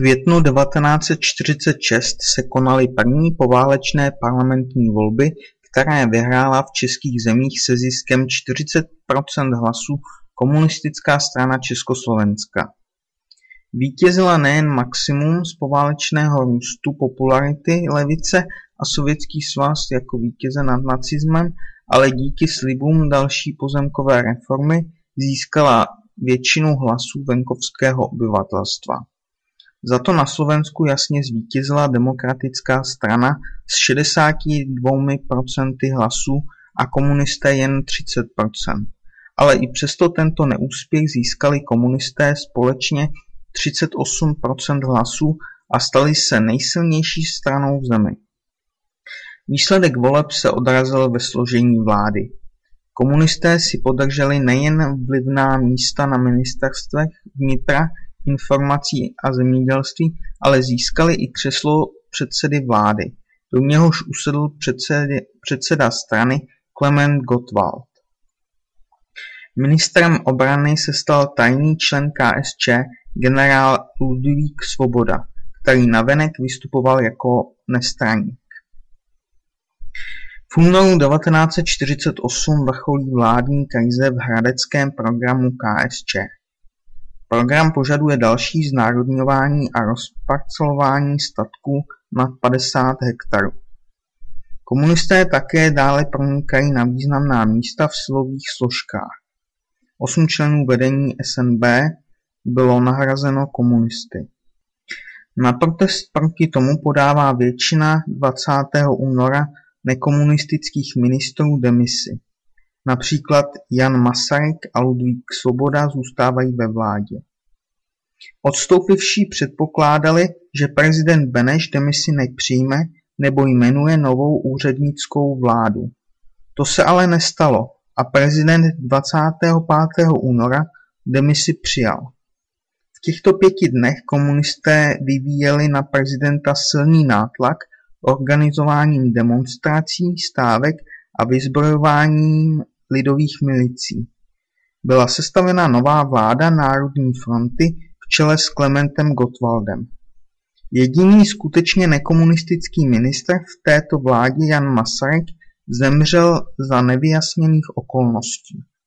květnu 1946 se konaly první poválečné parlamentní volby, které vyhrála v českých zemích se ziskem 40% hlasů Komunistická strana Československa. Vítězila nejen maximum z poválečného růstu popularity levice a Sovětský svaz jako vítěze nad nacismem, ale díky slibům další pozemkové reformy získala většinu hlasů venkovského obyvatelstva. Za to na Slovensku jasně zvítězila Demokratická strana s 62% hlasů a komunisté jen 30%. Ale i přesto tento neúspěch získali komunisté společně 38% hlasů a stali se nejsilnější stranou v zemi. Výsledek voleb se odrazil ve složení vlády. Komunisté si podrželi nejen vlivná místa na ministerstvech vnitra, informací a zemědělství, ale získali i křeslo předsedy vlády, do něhož usedl předsedy, předseda strany Klement Gottwald. Ministrem obrany se stal tajný člen KSČ generál Ludvík Svoboda, který navenek vystupoval jako nestraník. V únoru 1948 vrcholí vládní krize v hradeckém programu KSČ. Program požaduje další znárodňování a rozparcelování statků nad 50 hektarů. Komunisté také dále pronikají na významná místa v silových složkách. Osm členů vedení SNB bylo nahrazeno komunisty. Na protest proti tomu podává většina 20. února nekomunistických ministrů demisi. Například Jan Masaryk a Ludvík Svoboda zůstávají ve vládě. Odstoupivší předpokládali, že prezident Beneš demisi nepřijme nebo jmenuje novou úřednickou vládu. To se ale nestalo a prezident 25. února demisi přijal. V těchto pěti dnech komunisté vyvíjeli na prezidenta silný nátlak organizováním demonstrací, stávek a vyzbrojováním lidových milicí. Byla sestavena nová vláda Národní fronty v čele s Klementem Gottwaldem. Jediný skutečně nekomunistický ministr v této vládě Jan Masaryk zemřel za nevyjasněných okolností.